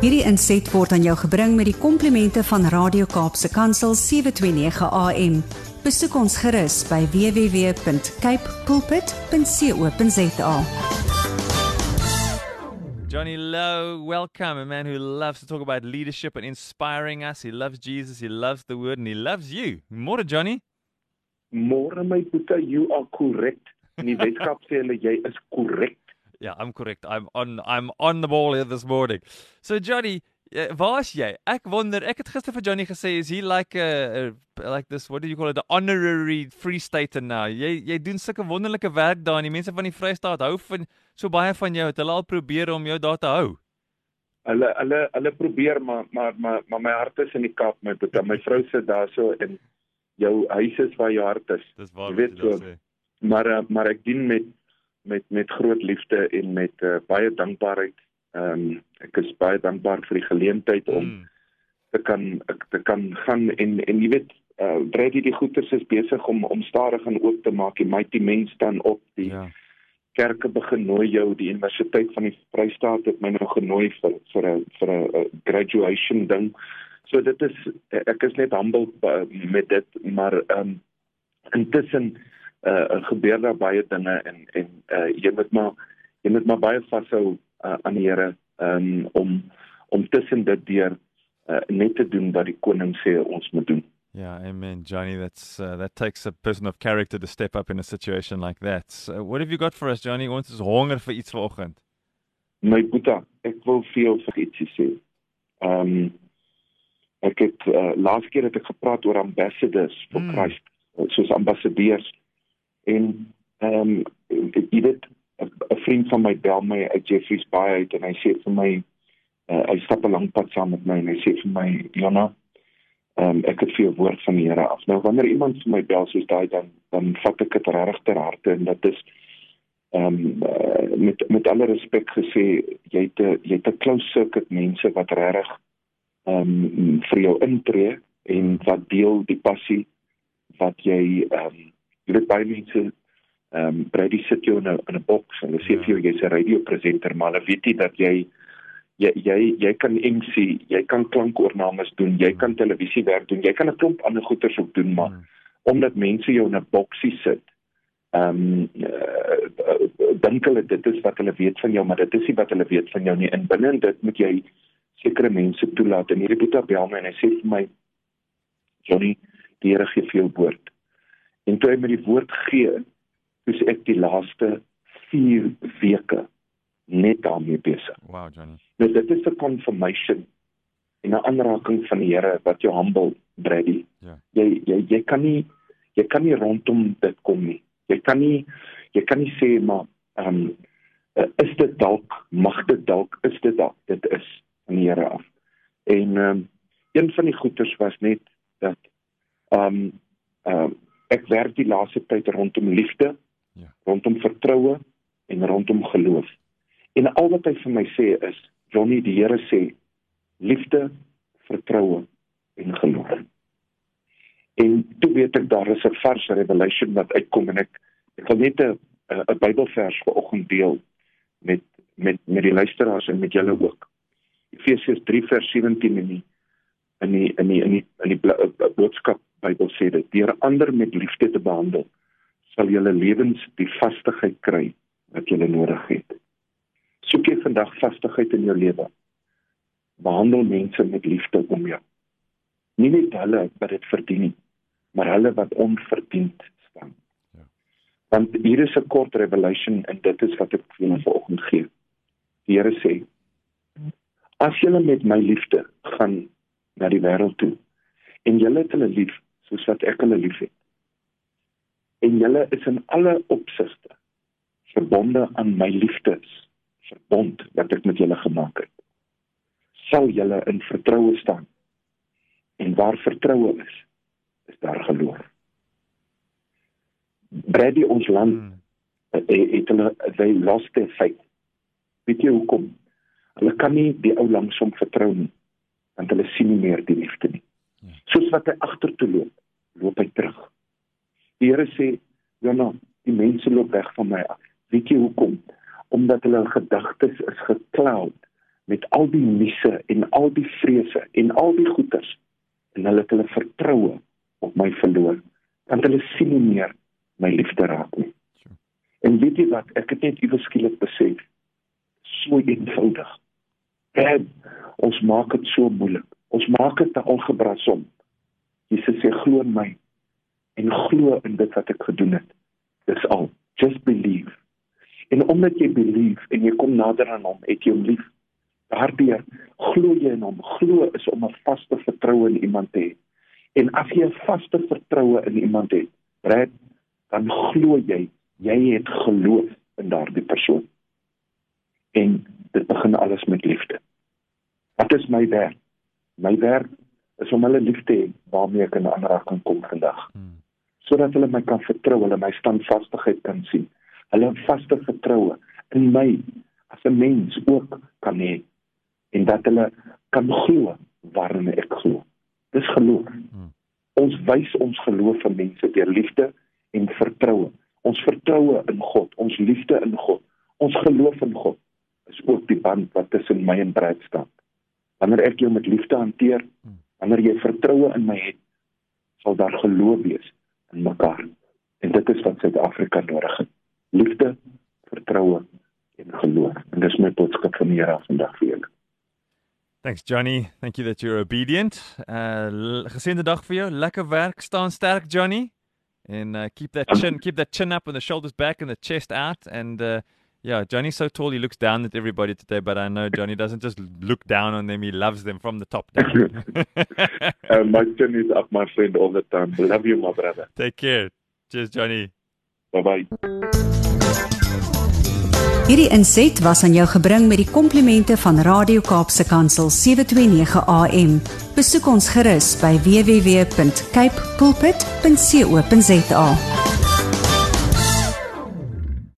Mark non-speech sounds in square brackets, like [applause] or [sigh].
Hierdie inset word aan jou gebring met die komplimente van Radio Kaapse Kansel 729 AM. Besoek ons gerus by www.cape pulpit.co.za. Johnny Lowe, welcome. A man who loves to talk about leadership and inspiring us. He loves Jesus, he loves the word, and he loves you. More, Johnny. Môre my puta, you are correct. In die [laughs] wetenskap sê hulle jy is korrek. Yeah, I'm correct. I'm on I'm on the ball here this morning. So Johnny, uh, waar's jy? Ek wonder, ek het gister vir Johnny gesê is he like a, a like this what do you call it the honorary free stater now. Jy jy doen sulke wonderlike werk daar en die mense van die Vrystaat hou van so baie van jou. Het hulle al probeer om jou daar te hou? Hulle hulle hulle probeer maar maar maar maar my hart is in die Kaap my puta. My vrou sit daar so in jou huis is waar jou hart is. Dis waar Jy weet so. Maar uh, maar ek dien met met met groot liefde en met uh, baie dankbaarheid. Ehm um, ek is baie dankbaar vir die geleentheid om Mm. te kan ek te kan gaan en en jy weet uh, Brady die goeters is besig om om stadig en oop te maak. Die mighty mens staan op die Ja. kerke begin nooi jou die universiteit van die Vrystaat het my nou genooi vir vir 'n vir 'n graduation ding. So dit is ek is net humble uh, met dit maar ehm um, intussen uh, gebeur daar baie dinge en en uh, jy moet maar jy moet maar baie vashou uh, aan die Here um, om om tussen dit deur uh, net te doen wat die koning sê ons moet doen. Yeah, amen, Johnny. That's uh, that takes a person of character to step up in a situation like that. So what have you got for us, Johnny? Ons is honger vir iets vanoggend. My boeta, ek wil vir jou vir ietsie sê. Ehm um, ek het uh, laas keer het ek gepraat oor ambassadors vir Mm. Christ, soos ambassadeurs. En ehm um, jy weet 'n vriend van my bel my uit Jeffreys Bay uit en hy sê vir my uh, hy stap 'n lang pad saam met my en hy sê vir my Jonna Ehm um, ek het vir jou woord van die Here af. Nou wanneer iemand vir my bel soos daai dan dan vat ek dit regtig ter harte en dit is ehm um, uh, met met alle respek gesê jy het 'n jy het 'n close circuit mense wat regtig ehm um, vir jou intree en wat deel die passie wat jy ehm um, jy weet baie mense ehm um, Brady sit jou in 'n in 'n boks en hulle sê Ja. vir jou jy's 'n radiopresenter maar hulle weet nie dat jy jy jy jy kan MC, jy kan klankoornames doen, jy kan televisiewerk doen, jy kan 'n klomp ander goeders ook doen maar Mm. omdat mense jou in 'n boksie sit. Ehm um, uh, dink hulle dit is wat hulle weet van jou, maar dit is nie wat hulle weet van jou nie. In binne in dit moet jy sekere mense toelaat. En hierdie Boeta bel my en hy sê vir my Johnny, die Here gee vir jou woord. En toe hy my die woord gee, is ek die laaste 4 weke net daarmee besig. Wow, Johnny. Nou dit is 'n confirmation en 'n aanraking van die Here wat jou humble Brady. Ja. Jy jy jy kan nie jy kan nie rondom dit kom nie. Jy kan nie jy kan nie sê maar ehm um, is dit dalk mag dit dalk is dit dalk dit is van die Here af. En ehm um, een van die goeters was net dat ehm um, ehm um, ek werk die laaste tyd rondom liefde, Ja. rondom vertroue en rondom geloof. En al wat hy vir my sê is, Johnny, die Here sê liefde, vertroue en geloof. En toe weet ek daar is 'n vars revelation wat uitkom en ek ek wil net 'n 'n Bybelvers vanoggend deel met met met die luisteraars en met julle ook. Efesiërs 3 vers 17 in die in die in die in die, in die bla- uh, boodskap Bybel sê dit: "Deur ander met liefde te behandel, sal julle lewens die vastigheid kry wat julle nodig het." Soek jy vandag vastigheid in jou lewe? Behandel mense met liefde om jou. Nie net hulle wat dit verdien nie, maar hulle wat onverdiend staan. Ja. Want hier is 'n kort revelation en dit is wat ek vir julle vanoggend gee. Die Here sê: As julle met my liefde gaan na die wêreld toe en julle het hulle lief soos wat ek hulle liefhet. En julle is in alle opsigte verbonde aan my liefdes verbond wat ek met julle gemaak het. Sal julle in vertroue staan. En waar vertroue is, is daar geloof. Brady ons land Mm. eh, het hulle they lost their faith. Weet jy hoekom? Hulle kan nie die ou langs hom vertrou nie want hulle sien nie meer die liefde nie. Ja. Soos wat hy agtertoe loop, loop hy terug. Die Here sê, "Jana, die mense loop weg van my af." Weet jy hoekom? Omdat hulle gedagtes is gekloud met al die misse en al die vrese en al die goeters en hulle het hulle vertroue op my verloor want hulle sien nie meer my liefde raak nie en weet jy wat ek het net iewes skielik besef so eenvoudig en ons maak dit so moeilik ons maak dit te algebra som Jesus sê glo in my en glo in dit wat ek gedoen het dis al just believe en omdat jy believe en jy kom nader aan hom het jy hom lief Daardeur glo jy in hom. Glo is om 'n vaste vertroue in iemand te hê. En as jy 'n vaste vertroue in iemand het, Brad, dan glo jy jy het geloof in daardie persoon. En dit begin alles met liefde. Wat is my werk? My werk is om hulle lief te hê waarmee ek in aanraking kom vandag. Hmm. Sodat hulle my kan vertrou, hulle my standvastigheid kan sien. Hulle vaste vertroue in my as 'n mens ook kan hê en dat hulle kan glo waarin ek glo. Dis geloof. Hmm. Ons wys ons geloof vir mense deur liefde en vertroue. Ons vertroue in God, ons liefde in God, ons geloof in God is ook die band wat tussen my en Brad staan. Wanneer ek jou met liefde hanteer, hmm. wanneer jy vertroue in my het, sal daar geloof wees in mekaar. En dit is wat Suid-Afrika nodig het. Liefde, vertroue en geloof. En dis my boodskap van hier af vandag vir julle. Thanks Johnny. Thank you that you're obedient. Uh geseënde dag vir jou. Lekker werk. Staan sterk Johnny. And uh, keep that chin keep that chin up and the shoulders back and the chest out and uh yeah, Johnny's so tall he looks down at everybody today, but I know Johnny doesn't just look down on them, he loves them from the top down. uh, [laughs] [laughs] my chin is up my friend all the time. Love you my brother. Take care. Cheers Johnny. Bye bye. Hierdie inset was aan jou gebring met die komplimente van Radio Kaapse Kansel 729 AM. Besoek ons gerus by www.cape pulpit.co.za.